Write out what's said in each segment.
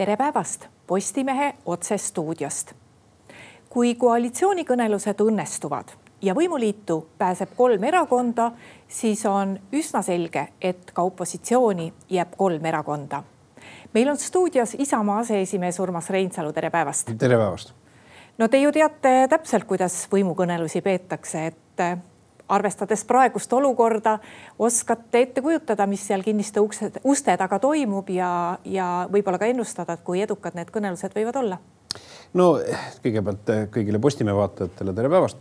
tere päevast Postimehe otsestuudiost. kui koalitsioonikõnelused õnnestuvad ja võimuliitu pääseb kolm erakonda, siis on üsna selge, et ka opositsiooni jääb kolm erakonda. meil on stuudios Isamaa aseesimees Urmas Reinsalu, tere päevast. tere päevast. no te ju teate täpselt, kuidas võimukõnelusi peetakse, et arvestades praegust olukorda, oskate ette kujutada, mis seal kinniste ukse, uste taga toimub ja, ja võib-olla ka ennustada, et kui edukad need kõnelused võivad olla? no kõigepealt kõigile Postimehe vaatajatele tere päevast.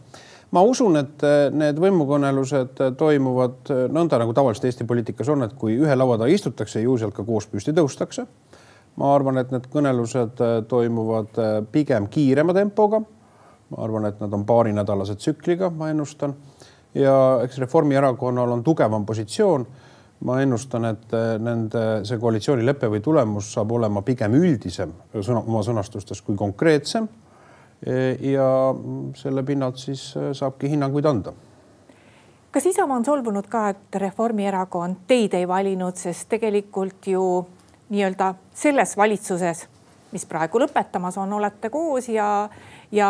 ma usun, et need võimukõnelused toimuvad nõnda nagu tavaliselt Eesti poliitikas on, et kui ühe laua taga istutakse, ju sealt ka koos püsti tõustakse. ma arvan, et need kõnelused toimuvad pigem kiirema tempoga. ma arvan, et nad on paarinädalase tsükliga, ma ennustan ja eks Reformierakonnal on tugevam positsioon. ma ennustan, et eh, nende see koalitsioonilepe või tulemus saab olema pigem üldisem sõna, oma sõnastustes kui konkreetsem. E, ja selle pinnalt siis eh, saabki hinnanguid anda kas Isamaa on solvunud ka, et Reformierakond teid ei valinud, sest tegelikult ju nii-öelda selles valitsuses, mis praegu lõpetamas on, olete koos ja, ja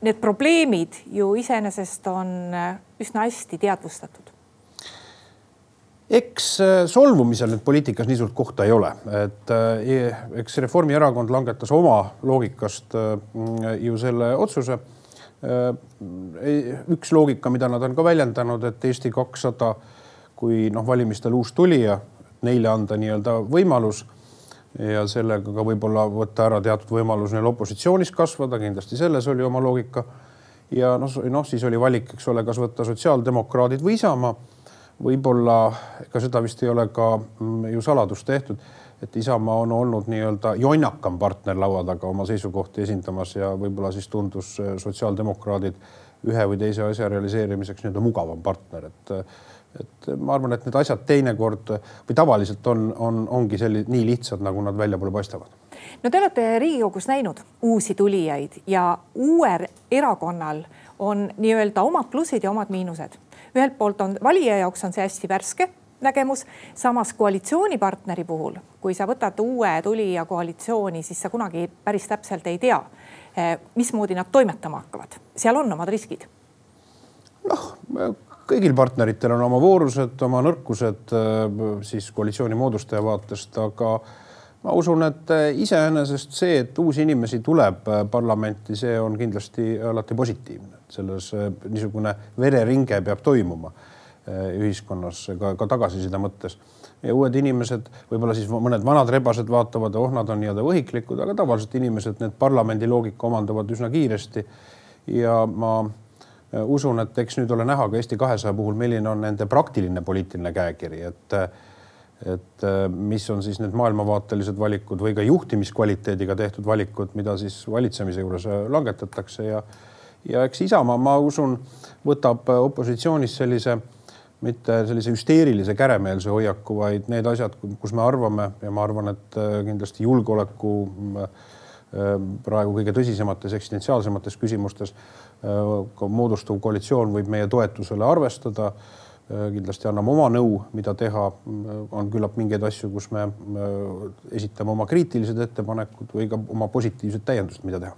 need probleemid ju iseenesest on äh, üsna hästi teadvustatud eks äh, solvumisel nüüd poliitikas nii suurt kohta ei ole, et äh, eks Reformierakond langetas oma loogikast ju selle otsuse. üks loogika, mida nad on ka väljendanud, et Eesti kakssada kui noh, valimistel uus tulija, neile anda nii-öelda võimalus ja sellega ka võib-olla võtta ära teatud võimalus neil opositsioonis kasvada, kindlasti selles oli oma loogika. ja noh, noh siis oli valik, eks ole, kas võtta sotsiaaldemokraadid või Isamaa. võib-olla ega seda vist ei ole ka mm, ju saladust tehtud, et Isamaa on olnud nii-öelda jonnakam partner laua taga oma seisukohti esindamas ja võib-olla siis tundus äh, sotsiaaldemokraadid ühe või teise asja realiseerimiseks nii-öelda mugavam partner, et et ma arvan, et need asjad teinekord või tavaliselt on, on, ongi sellised nii lihtsad, nagu nad väljapoole paistavad. no te olete Riigikogus näinud uusi tulijaid ja uuel erakonnal on nii-öelda omad plussid ja omad miinused. ühelt poolt on valija jaoks on see hästi värske nägemus, samas koalitsioonipartneri puhul, kui sa võtad uue tulija koalitsiooni, siis sa kunagi päris täpselt ei tea, eh, mismoodi nad toimetama hakkavad, seal on omad riskid. noh kõigil partneritel on oma voorused, oma nõrkused äh, siis koalitsiooni moodustaja vaatest, aga ma usun, et äh, iseenesest see, et uusi inimesi tuleb äh, parlamenti, see on kindlasti alati positiivne. selles niisugune vereringe peab toimuma ühiskonnas ka, ka tagasiside mõttes ja uued inimesed, võib-olla siis mõned vanad rebased vaatavad, oh, nad on nii-öelda võhiklikud, aga tavaliselt inimesed need parlamendi loogika omandavad üsna kiiresti. ja ma usun, et eks nüüd ole näha ka Eesti kahesaja puhul, milline on nende praktiline poliitiline käekiri, et et äh, mis on siis need maailmavaatelised valikud või ka juhtimiskvaliteediga tehtud valikud, mida siis valitsemise juures äh, langetatakse ja ja eks Isamaa, ma usun, võtab opositsioonis sellise mitte sellise hüsteerilise käremeelse hoiaku, vaid need asjad, kus me arvame ja ma arvan, et kindlasti julgeoleku praegu kõige tõsisemates eksistentsiaalsemates küsimustes moodustuv koalitsioon võib meie toetusele arvestada. kindlasti anname oma nõu, mida teha. on küllap mingeid asju, kus me esitame oma kriitilised ettepanekud või ka oma positiivsed täiendused, mida teha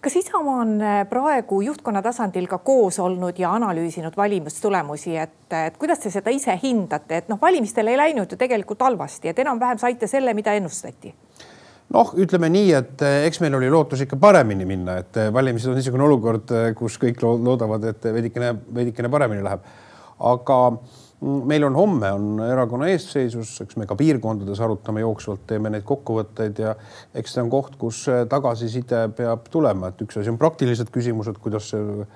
kas Isamaa on praegu juhtkonna tasandil ka koos olnud ja analüüsinud valimistulemusi, et, et kuidas te seda ise hindate, et noh, valimistel ei läinud ju tegelikult halvasti, et enam-vähem saite selle, mida ennustati noh, ütleme nii, et eh, eks meil oli lootus ikka paremini minna, et eh, valimised on niisugune olukord, eh, kus kõik loodavad, et veidikene, veidikene paremini läheb. aga mm, meil on homme on erakonna eesseisus, eks me ka piirkondades arutame jooksvalt, teeme neid kokkuvõtteid ja eks see on koht, kus tagasiside peab tulema, et üks asi on praktilised küsimused, kuidas see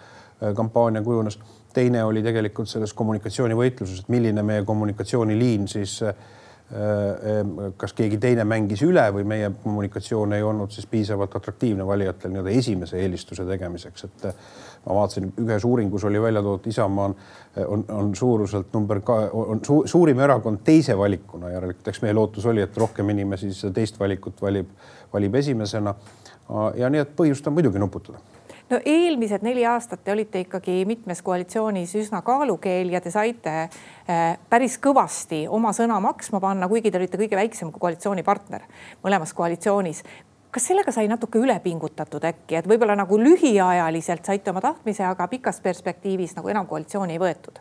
kampaania kujunes. teine oli tegelikult selles kommunikatsioonivõitluses, et milline meie kommunikatsiooniliin siis äh, kas keegi teine mängis üle või meie kommunikatsioon ei olnud siis piisavalt atraktiivne valijatel nii-öelda esimese eelistuse tegemiseks, et äh, ma vaatasin, ühes uuringus oli välja toodud, Isamaa on, on, on suuruselt number ka, on su, suurim erakond teise valikuna, järelikult eks meie lootus oli, et rohkem inimesi siis teist valikut valib, valib esimesena. ja nii et põhjust on muidugi nuputada no eelmised neli aastat te olite ikkagi mitmes koalitsioonis üsna kaalukeel ja te saite äh, päris kõvasti oma sõna maksma panna, kuigi te olite kõige väiksem koalitsioonipartner mõlemas koalitsioonis kas sellega sai natuke üle pingutatud äkki, et võib-olla nagu lühiajaliselt saite oma tahtmise, aga pikas perspektiivis nagu enam koalitsiooni ei võetud?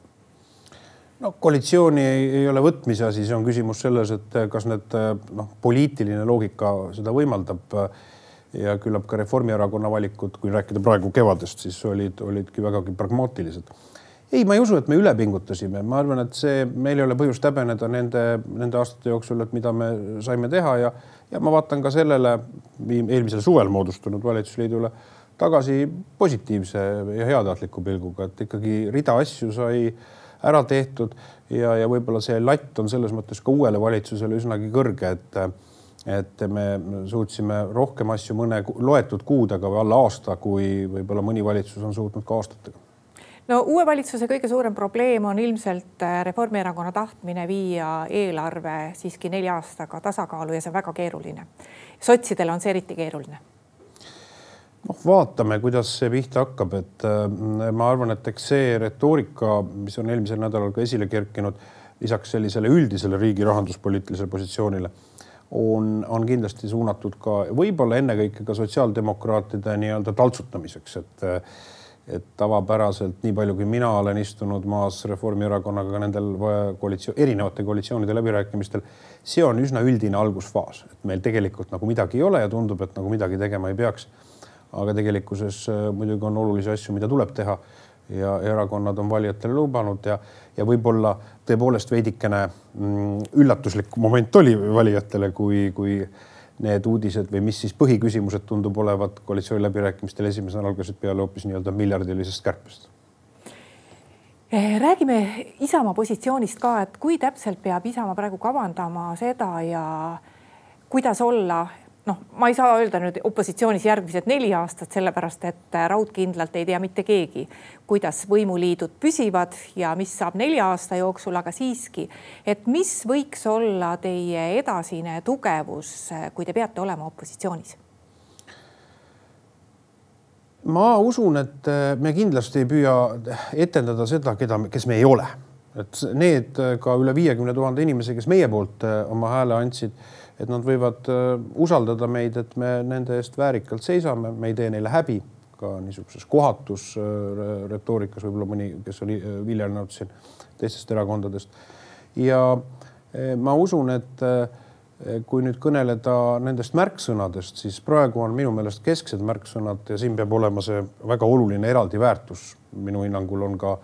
no koalitsiooni ei, ei ole võtmise asi, see on küsimus selles, et kas need noh, poliitiline loogika seda võimaldab. Ja küllap ka Reformierakonna valikud, kui rääkida praegu kevadest, siis olid, olidki vägagi pragmaatilised. ei, ma ei usu, et me üle pingutasime, ma arvan, et see, meil ei ole põhjust häbeneda nende, nende aastate jooksul, et mida me saime teha ja, ja ma vaatan ka sellele eelmisel suvel moodustunud valitsusliidule tagasi positiivse ja heatahtliku pilguga, et ikkagi rida asju sai ära tehtud ja, ja võib-olla see latt on selles mõttes ka uuele valitsusele üsnagi kõrge, et et me suutsime rohkem asju mõne loetud kuudega või alla aasta, kui võib-olla mõni valitsus on suutnud ka aastatega no uue valitsuse kõige suurem probleem on ilmselt äh, Reformierakonna tahtmine viia eelarve siiski nelja aastaga tasakaalu ja see on väga keeruline. sotsidele on see eriti keeruline noh, vaatame, kuidas see pihta hakkab, et äh, ma arvan, et eks see retoorika, mis on eelmisel nädalal ka esile kerkinud, lisaks sellisele üldisele riigi rahanduspoliitilisele positsioonile, on, on kindlasti suunatud ka võib-olla ennekõike ka sotsiaaldemokraatide nii-öelda taltsutamiseks, et et tavapäraselt nii palju, kui mina olen istunud maas Reformierakonnaga nendel koalitsioon, erinevate koalitsioonide läbirääkimistel, see on üsna üldine algusfaas, et meil tegelikult nagu midagi ei ole ja tundub, et nagu midagi tegema ei peaks. Aga tegelikkuses äh, muidugi on olulisi asju, mida tuleb teha ja erakonnad on valijatele lubanud ja, ja võib-olla tõepoolest veidikene mm, üllatuslik moment oli valijatele, kui, kui need uudised või mis siis põhiküsimused tundub olevat koalitsiooniläbirääkimistel esimesel algasid peale hoopis nii-öelda miljardilisest kärpest? Eh, räägime Isamaa positsioonist ka, et kui täpselt peab Isamaa praegu kavandama seda ja kuidas olla noh, ma ei saa öelda nüüd opositsioonis järgmised neli aastat, sellepärast et äh, raudkindlalt ei tea mitte keegi, kuidas võimuliidud püsivad ja mis saab nelja aasta jooksul, aga siiski, et mis võiks olla teie edasine tugevus, äh, kui te peate olema opositsioonis? ma usun, et äh, me kindlasti ei püüa etendada seda, keda, kes me ei ole, et need ka üle viiekümne tuhande inimese, kes meie poolt oma hääle andsid et nad võivad äh, usaldada meid, et me nende eest väärikalt seisame, me ei tee neile häbi ka niisuguses kohatus äh, retoorikas, võib-olla mõni, kes oli äh, viljelenud siin teistest erakondadest. ja ma usun, et kui nüüd kõneleda nendest märksõnadest, siis praegu on minu meelest kesksed märksõnad ja siin peab olema see väga oluline eraldi väärtus. minu hinnangul on ka,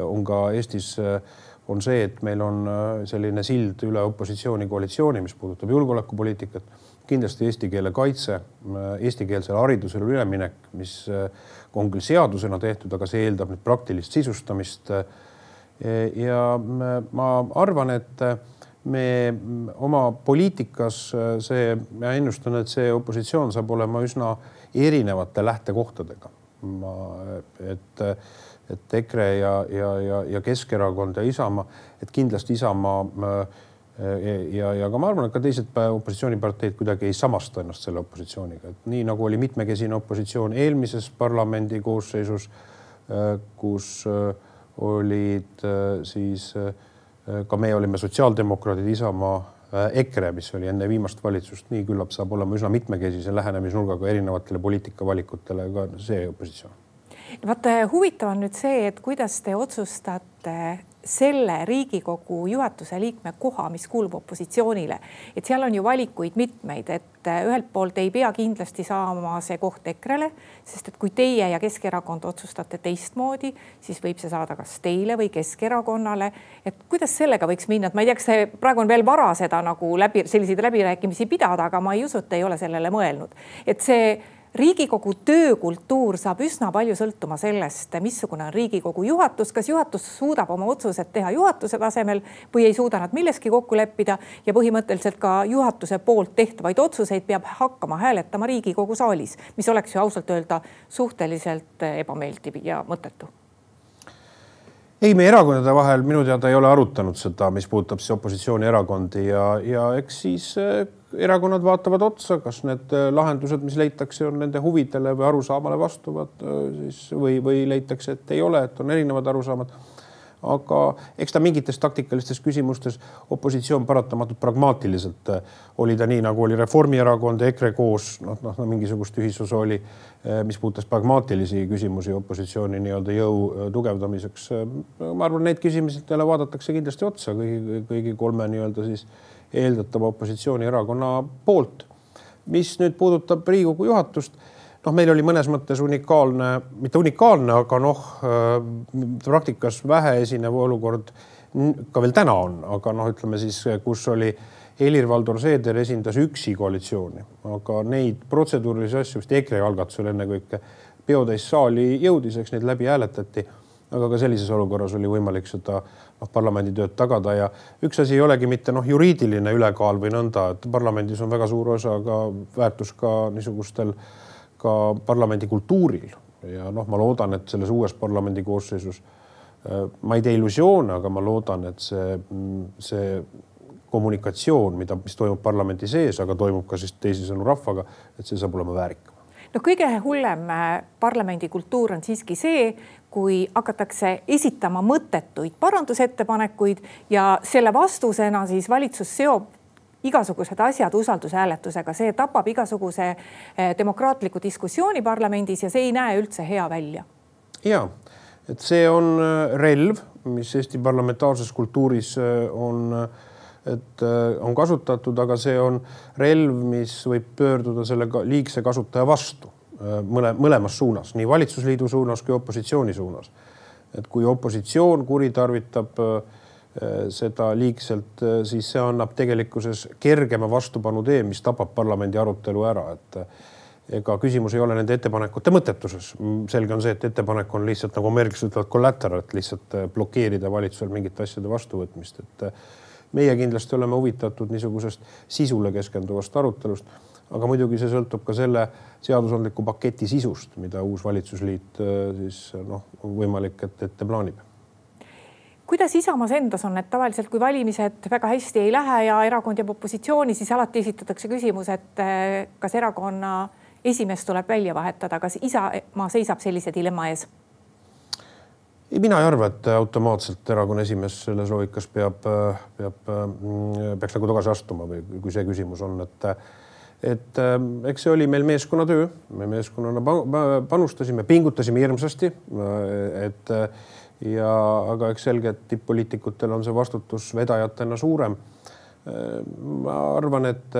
on ka Eestis äh, on see, et meil on äh, selline sild üle opositsiooni koalitsiooni, mis puudutab julgeolekupoliitikat, kindlasti eesti keele kaitse, äh, eestikeelsele haridusele üleminek, mis äh, on küll seadusena tehtud, aga see eeldab nüüd praktilist sisustamist. ja ma arvan, et me oma poliitikas see, ma ennustan, et see opositsioon saab olema üsna erinevate lähtekohtadega. ma, et et EKRE ja, ja, ja, ja Keskerakond ja Isamaa, et kindlasti Isamaa äh, ja, ja ka ma arvan, et ka teised opositsiooniparteid kuidagi ei samasta ennast selle opositsiooniga, et nii nagu oli mitmekesine opositsioon eelmises parlamendi koosseisus, äh, kus äh, olid siis ka meie olime sotsiaaldemokraadid, Isamaa, EKRE, mis oli enne viimast valitsust, nii küllap saab olema üsna mitmekesise lähenemisnurgaga erinevatele poliitikavalikutele ka see opositsioon vaata, huvitav on nüüd see, et kuidas te otsustate selle Riigikogu juhatuse liikme koha, mis kuulub opositsioonile. et seal on ju valikuid mitmeid, et ühelt poolt ei pea kindlasti saama see koht EKRE-le, sest et kui teie ja Keskerakond otsustate teistmoodi, siis võib see saada kas teile või Keskerakonnale. et kuidas sellega võiks minna, et ma ei tea, kas see praegu on veel vara seda nagu läbi, selliseid läbirääkimisi pidada, aga ma ei usu, et ei ole sellele mõelnud, et see riigikogu töökultuur saab üsna palju sõltuma sellest, missugune on Riigikogu juhatus, kas juhatus suudab oma otsused teha juhatuse tasemel või ei suuda nad milleski kokku leppida? Ja põhimõtteliselt ka juhatuse poolt tehtavaid otsuseid peab hakkama hääletama Riigikogu saalis, mis oleks ju ausalt öelda suhteliselt ebameeldiv ja mõttetu. Ei, me erakondade vahel minu teada ei ole arutanud seda, mis puudutab siis opositsioonierakondi ja, ja eks siis erakonnad vaatavad otsa, kas need lahendused, mis leitakse, on nende huvidele või arusaamale vastuvad siis või, või leitakse, et ei ole, et on erinevad arusaamad aga eks ta mingites taktikalistes küsimustes opositsioon paratamatult pragmaatiliselt äh, oli ta nii, nagu oli Reformierakond, EKRE koos, noh, noh no, mingisugust ühisosa oli, äh, mis puudutas pragmaatilisi küsimusi opositsiooni nii-öelda jõu äh, tugevdamiseks. ma arvan, neid küsimusi jälle vaadatakse kindlasti otsa kõigi, kõigi kolme nii-öelda siis eeldatava opositsioonierakonna poolt. mis nüüd puudutab Riigikogu juhatust noh, meil oli mõnes mõttes unikaalne, mitte unikaalne, aga noh, äh, praktikas väheesinev olukord ka veel täna on, aga noh, ütleme siis, kus oli Helir-Valdor Seeder esindas üksi koalitsiooni, aga neid protseduurilisi asju, vist EKRE algatusel ennekõike peotäis saali jõudis, eks neid läbi hääletati. aga ka sellises olukorras oli võimalik seda noh, parlamendi tööd tagada ja üks asi ei olegi mitte noh, juriidiline ülekaal või nõnda, et parlamendis on väga suur osa ka väärtus ka niisugustel ka parlamendi kultuuril. Ja noh, ma loodan, et selles uues parlamendi koosseisus äh, ma ei tee illusioone, aga ma loodan, et see, see kommunikatsioon, mida, mis toimub parlamendi sees, aga toimub ka siis teisisõnu rahvaga, et see saab olema väärikam no kõige hullem äh, parlamendi kultuur on siiski see, kui hakatakse esitama mõttetuid parandusettepanekuid ja selle vastusena siis valitsus seob igasugused asjad usaldushääletusega, see tapab igasuguse eh, demokraatliku diskussiooni parlamendis ja see ei näe üldse hea välja. ja, et see on eh, relv, mis Eesti parlamentaarses kultuuris on, et on kasutatud, aga see on relv, mis võib pöörduda selle liigse kasutaja vastu mõle, mõlemas suunas, nii valitsusliidu suunas kui opositsiooni suunas. et kui opositsioon kuritarvitab äh, Äh, seda liigselt, äh, siis see annab tegelikkuses kergema vastupanu tee, mis tapab parlamendi arutelu ära, et äh, ega küsimus ei ole nende ettepanekute mõttetuses. selge on see, et ettepanek on lihtsalt nagu ameeriklased ütlevad collateral, et lihtsalt blokeerida valitsusel mingite asjade vastuvõtmist, et meie kindlasti oleme huvitatud niisugusest sisule keskenduvast arutelust. aga muidugi see sõltub ka selle seadusandliku paketi sisust, mida uus valitsusliit siis noh, võimalik, et ette plaanib kuidas Isamaas endas on, et tavaliselt, kui valimised väga hästi ei lähe ja erakond jääb opositsiooni, siis alati esitatakse küsimus, et eh, kas erakonna esimees tuleb välja vahetada, kas Isamaa seisab sellise dilemma ees? Ei, mina ei arva, et automaatselt erakonna esimees selles loogikas peab, peab, mm, peaks nagu tagasi astuma või kui see küsimus on, et et eh, eks see oli meil meeskonnatöö, me meeskonnana panustasime, pingutasime hirmsasti, et ja, aga eks selge, et tipp-poliitikutel on see vastutus vedajatena suurem. ma arvan, et,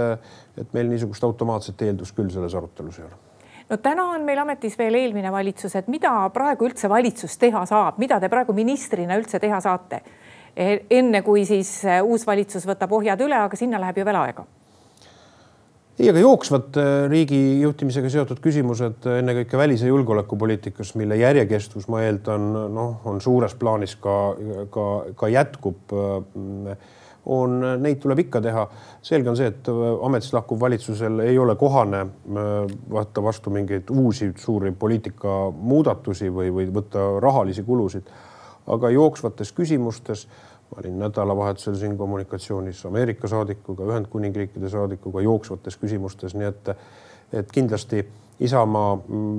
et meil niisugust automaatset eeldust küll selles arutelus ei ole no täna on meil ametis veel eelmine valitsus, et mida praegu üldse valitsus teha saab, mida te praegu ministrina üldse teha saate? E, enne kui siis uus valitsus võtab ohjad üle, aga sinna läheb ju veel aega ei, aga jooksvad äh, riigi juhtimisega seotud küsimused ennekõike välis- ja julgeolekupoliitikas, mille järjekestvus, ma eeldan, noh, on suures plaanis ka, ka, ka jätkub. Äh, on, neid tuleb ikka teha. selge on see, et ametist lahkuv valitsusel ei ole kohane võtta vastu mingeid uusi suuri poliitika muudatusi või, või võtta rahalisi kulusid. aga jooksvates küsimustes ma olin nädalavahetusel siin kommunikatsioonis Ameerika saadikuga, Ühendkuningriikide saadikuga jooksvates küsimustes, nii et, et kindlasti Isamaa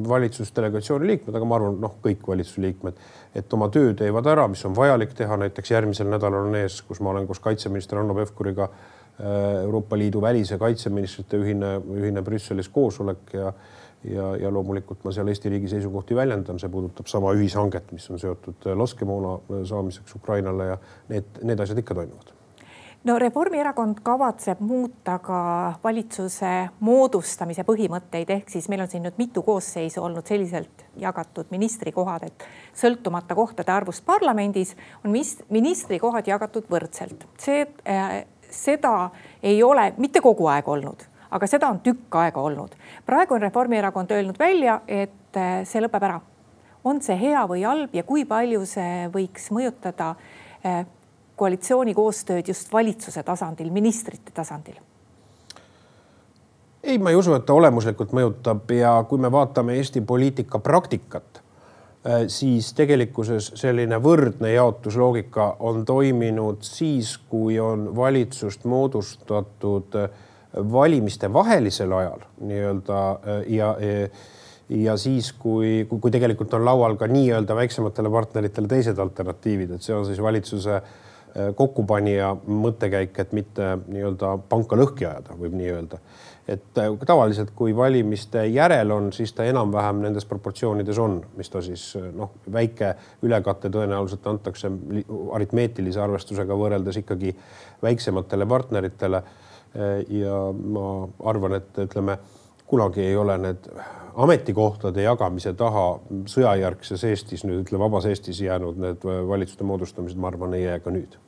valitsusdelegatsiooni liikmed, aga ma arvan, noh, kõik valitsuse liikmed, et oma töö teevad ära, mis on vajalik teha, näiteks järgmisel nädalal on ees, kus ma olen koos kaitseminister Hanno Pevkuriga äh, Euroopa Liidu välis- ja kaitseministrite ühine, ühine Brüsselis koosolek ja ja, ja loomulikult ma seal Eesti riigi seisukohti väljendan, see puudutab sama ühishanget, mis on seotud äh, laskemoona äh, saamiseks Ukrainale ja need, need asjad ikka toimuvad no Reformierakond kavatseb muuta ka valitsuse moodustamise põhimõtteid, ehk siis meil on siin nüüd mitu koosseisu olnud selliselt jagatud ministrikohad, et sõltumata kohtade arvust parlamendis on ministrikohad jagatud võrdselt. see äh,, seda ei ole mitte kogu aeg olnud aga seda on tükk aega olnud. praegu on Reformierakond öelnud välja, et äh, see lõpeb ära. on see hea või halb ja kui palju see võiks mõjutada äh, koalitsiooni koostööd just valitsuse tasandil, ministrite tasandil? ei, ma ei usu, et ta olemuslikult mõjutab ja kui me vaatame Eesti poliitika praktikat, äh, siis tegelikkuses selline võrdne jaotusloogika on toiminud siis, kui on valitsust moodustatud äh, valimiste vahelisel ajal nii-öelda ja, ja ja siis, kui, kui, kui tegelikult on laual ka nii-öelda väiksematele partneritele teised alternatiivid, et see on siis valitsuse äh, kokkupanija mõttekäik, et mitte nii-öelda panka lõhki ajada, võib nii öelda. et äh, tavaliselt, kui valimiste järel on, siis ta enam-vähem nendes proportsioonides on, mis ta siis äh, noh, väike ülekate tõenäoliselt antakse aritmeetilise arvestusega võrreldes ikkagi väiksematele partneritele. ja ma arvan, et ütleme kunagi ei ole need ametikohtade jagamise taha sõjajärgses Eestis, nüüd ütleme vabas Eestis jäänud need valitsuste moodustamised, ma arvan, ei jää ka nüüd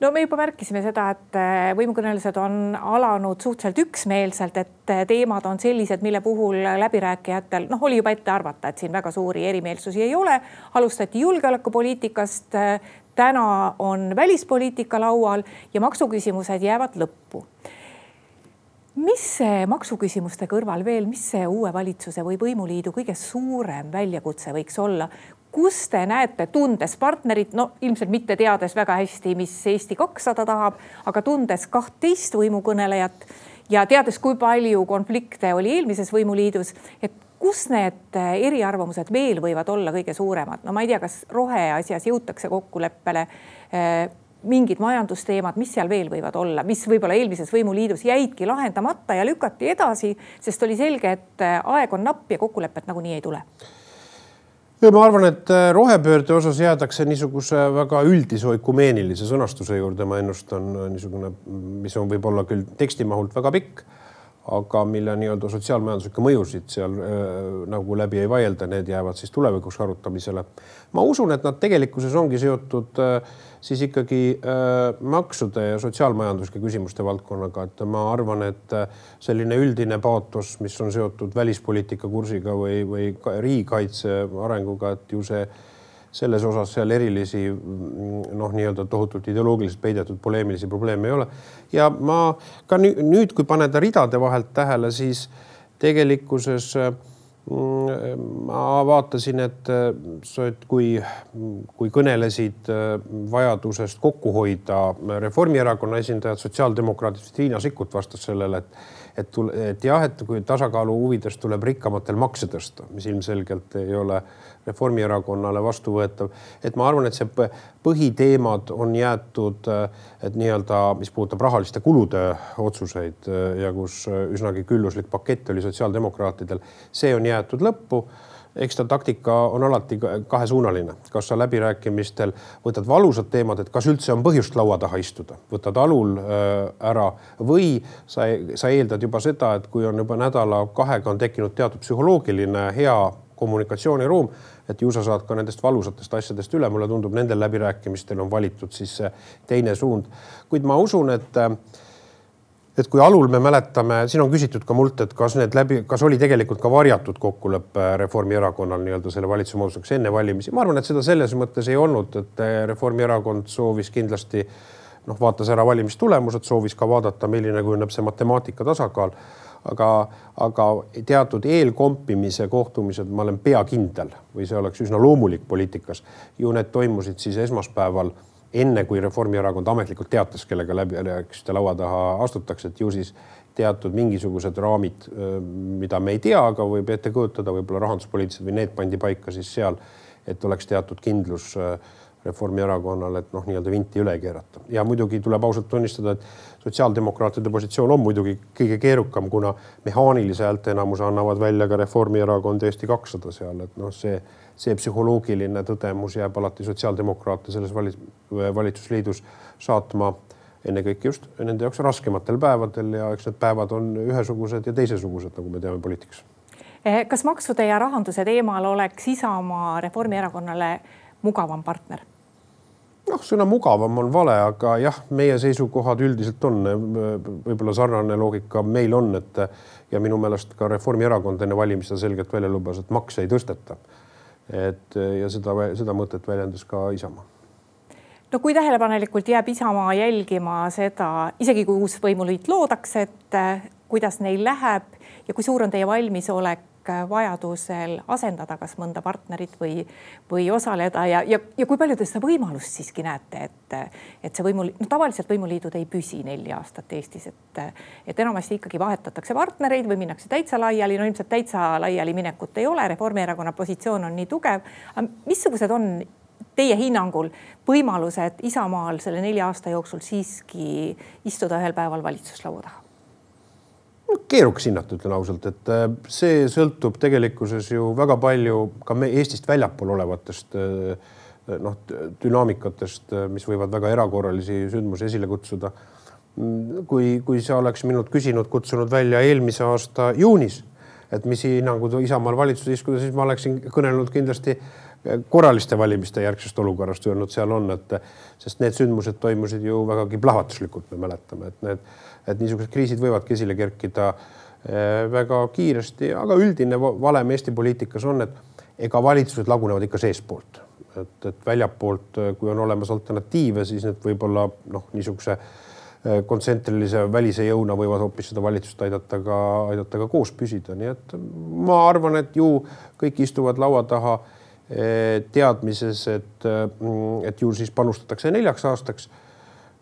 no me juba märkisime seda, et äh, võimukõnelused on alanud suhteliselt üksmeelselt, et äh, teemad on sellised, mille puhul läbirääkijatel noh, oli juba ette arvata, et siin väga suuri erimeelsusi ei ole. alustati julgeolekupoliitikast. Äh, täna on välispoliitika laual ja maksuküsimused jäävad lõppu mis see maksuküsimuste kõrval veel, mis see uue valitsuse või võimuliidu kõige suurem väljakutse võiks olla? kus te näete, tundes partnerit, no ilmselt mitte teades väga hästi, mis Eesti kakssada tahab, aga tundes kahtteist võimukõnelejat ja teades, kui palju konflikte oli eelmises võimuliidus, et kus need eriarvamused veel võivad olla kõige suuremad, no ma ei tea, kas roheasjas jõutakse kokkuleppele mingid majandusteemad, mis seal veel võivad olla, mis võib-olla eelmises võimuliidus jäidki lahendamata ja lükati edasi, sest oli selge, et äh, aeg on napp ja kokkulepet nagunii ei tule. Ma arvan, et äh, rohepöörde osas jäädakse niisuguse väga üldise oikumeenilise sõnastuse juurde, ma ennustan äh, niisugune, mis on võib-olla küll tekstimahult väga pikk, aga mille nii-öelda sotsiaalmajanduslikke mõjusid seal äh, nagu läbi ei vaielda, need jäävad siis tulevikuks arutamisele. ma usun, et nad tegelikkuses ongi seotud äh, siis ikkagi äh, maksude ja sotsiaalmajanduslike küsimuste valdkonnaga, et ma arvan, et selline üldine paatos, mis on seotud välispoliitika kursiga või, või riigikaitse arenguga, et ju see selles osas seal erilisi noh, nii-öelda tohutult ideoloogiliselt peidetud poleemilisi probleeme ei ole. ja ma ka nüüd, kui paneda ridade vahelt tähele, siis tegelikkuses äh, ma vaatasin, et sa, et kui, kui kõnelesid vajadusest kokku hoida Reformierakonna esindajad, sotsiaaldemokraadid, Riina Sikkut vastas sellele, et et, et jah, et kui tasakaalu huvides tuleb rikkamatel makse tõsta, mis ilmselgelt ei ole Reformierakonnale vastuvõetav. et ma arvan, et see põhiteemad on jäetud, et nii-öelda, mis puudutab rahaliste kulude otsuseid ja kus üsnagi külluslik pakett oli sotsiaaldemokraatidel, see on jäetud lõppu. Eks ta taktika on alati kahesuunaline, kas sa läbirääkimistel võtad valusad teemad, et kas üldse on põhjust laua taha istuda, võtad alul äh, ära või sa, sa eeldad juba seda, et kui on juba nädala-kahega on tekkinud teatud psühholoogiline hea kommunikatsiooniruum, et ju sa saad ka nendest valusatest asjadest üle, mulle tundub, nendel läbirääkimistel on valitud siis teine suund. kuid ma usun, et et kui alul me mäletame, siin on küsitud ka mult, et kas need läbi, kas oli tegelikult ka varjatud kokkulepe Reformierakonnal nii-öelda selle valitsuse moodustuseks enne valimisi. ma arvan, et seda selles mõttes ei olnud, et Reformierakond soovis kindlasti noh, vaatas ära valimistulemused, soovis ka vaadata, milline kujuneb see matemaatika tasakaal. aga, aga teatud eelkompimise kohtumised, ma olen pea kindel või see oleks üsna loomulik poliitikas, ju need toimusid siis esmaspäeval enne kui Reformierakond ametlikult teatas, kellega läbirääkimiste laua taha astutakse, et ju siis teatud mingisugused raamid, mida me ei tea, aga võib ette kujutada, võib-olla rahanduspoliitilised või need pandi paika siis seal, et oleks teatud kindlus Reformierakonnal, et noh, nii-öelda vinti üle keerata. ja muidugi tuleb ausalt tunnistada, et sotsiaaldemokraatide positsioon on muidugi kõige keerukam, kuna mehaanilise häälteenamuse annavad välja ka Reformierakond ja Eesti kakssada seal, et noh, see see psühholoogiline tõdemus jääb alati sotsiaaldemokraate selles valitsusliidus saatma ennekõike just nende jaoks raskematel päevadel ja eks need päevad on ühesugused ja teisesugused, nagu me teame poliitikas. Eh, kas maksude ja rahanduse teemal oleks Isamaa Reformierakonnale mugavam partner? noh, sõna mugavam on vale, aga jah, meie seisukohad üldiselt on võib-olla sarnane loogika meil on, et ja minu meelest ka Reformierakond enne valimisi selgelt välja lubas, et makse ei tõsteta et ja seda, seda mõtet väljendas ka Isamaa no kui tähelepanelikult jääb Isamaa jälgima seda, isegi kui uus võimuliit loodakse, et kuidas neil läheb ja kui suur on teie valmisolek vajadusel asendada kas mõnda partnerit või, või osaleda ja, ja, ja kui palju te seda võimalust siiski näete, et, et see võimu, no tavaliselt võimuliidud ei püsi neli aastat Eestis, et, et enamasti ikkagi vahetatakse partnereid või minnakse täitsa laiali, no ilmselt täitsa laiali minekut ei ole, Reformierakonna positsioon on nii tugev. missugused on teie hinnangul võimalused Isamaal selle nelja aasta jooksul siiski istuda ühel päeval valitsuslaua taha? Keerukas hinnata, ütlen ausalt, et äh, see sõltub tegelikkuses ju väga palju ka me Eestist väljapool olevatest äh, noh, dünaamikatest, äh, mis võivad väga erakorralisi sündmusi esile kutsuda. Mm, kui, kui sa oleks minult küsinud, kutsunud välja eelmise aasta juunis, et mis hinnangud Isamaal valitsuses istuda, siis ma oleksin kõnelenud kindlasti korraliste valimiste järgsest olukorrast öelnud, seal on, et sest need sündmused toimusid ju vägagi plahvatuslikult, me mäletame, et need et niisugused kriisid võivadki esile kerkida eh, väga kiiresti, aga üldine valem Eesti poliitikas on, et ega valitsused lagunevad ikka seestpoolt, et, et väljapoolt, kui on olemas alternatiive, siis need võib-olla noh, niisuguse eh, kontsentrilise välise jõuna võivad hoopis seda valitsust aidata ka, aidata ka koos püsida, nii et ma arvan, et ju kõik istuvad laua taha eh, teadmises, et, mm, et ju siis panustatakse neljaks aastaks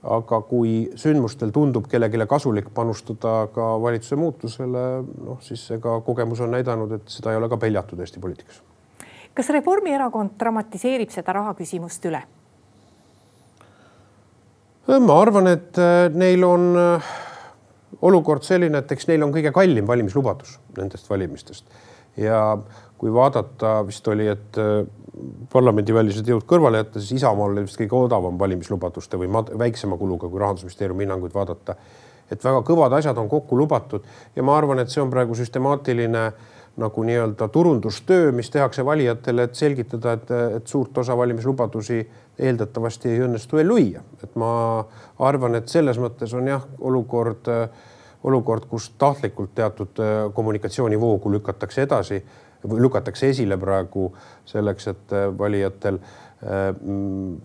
aga kui sündmustel tundub kellelegi kasulik panustada ka valitsuse muutusele, noh siis ega kogemus on näidanud, et seda ei ole ka peljatud Eesti poliitikas. kas Reformierakond dramatiseerib seda raha küsimust üle? ma arvan, et neil on olukord selline, et eks neil on kõige kallim valimislubadus nendest valimistest ja kui vaadata, vist oli, et äh, parlamendivälised jõud kõrvale jätta, siis Isamaal oli vist kõige odavam valimislubaduste või väiksema kuluga, kui rahandusministeeriumi hinnanguid vaadata. et väga kõvad asjad on kokku lubatud ja ma arvan, et see on praegu süstemaatiline nagu nii-öelda turundustöö, mis tehakse valijatele, et selgitada, et, et suurt osa valimislubadusi eeldatavasti ei õnnestu ellu viia. et ma arvan, et selles mõttes on jah, olukord, olukord, kus tahtlikult teatud kommunikatsioonivoogu lükatakse edasi lükatakse esile praegu selleks, et äh, valijatel äh,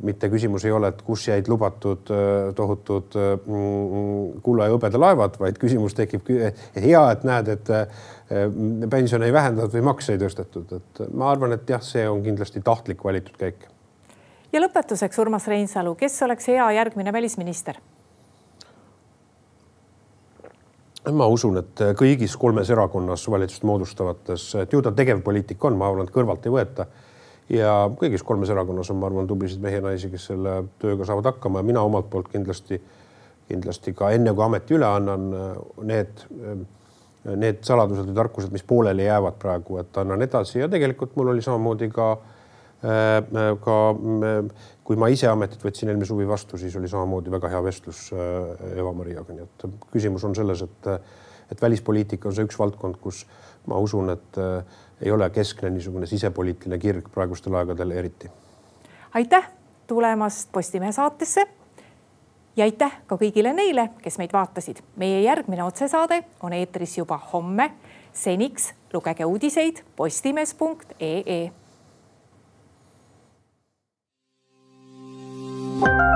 mitte küsimus ei ole, et kus jäid lubatud äh, tohutud kulla ja hõbeda laevad, vaid küsimus tekib, et hea, et näed, et pensione ei vähendatud või makse ei tõstetud, et ma arvan, et jah, see on kindlasti tahtlik valitud käik. ja lõpetuseks, Urmas Reinsalu, kes oleks hea järgmine välisminister? Ma usun, et kõigis kolmes erakonnas valitsust moodustavates, et ju ta tegevpoliitik on, ma arvan, et kõrvalt ei võeta. ja kõigis kolmes erakonnas on, ma arvan, tublisid mehi ja naisi, kes selle tööga saavad hakkama ja mina omalt poolt kindlasti, kindlasti ka enne kui ameti üle annan, need, need saladused või tarkused, mis pooleli jäävad praegu, et annan edasi ja tegelikult mul oli samamoodi ka ka kui ma ise ametit võtsin eelmise suvi vastu, siis oli samamoodi väga hea vestlus äh, Eva-Mariaga, nii et küsimus on selles, et, et välispoliitika on see üks valdkond, kus ma usun, et äh, ei ole keskne niisugune sisepoliitiline kirg praegustel aegadel eriti. aitäh tulemast Postimehe saatesse ja aitäh ka kõigile neile, kes meid vaatasid. meie järgmine otsesaade on eetris juba homme. seniks lugege uudiseid postimees.ee Música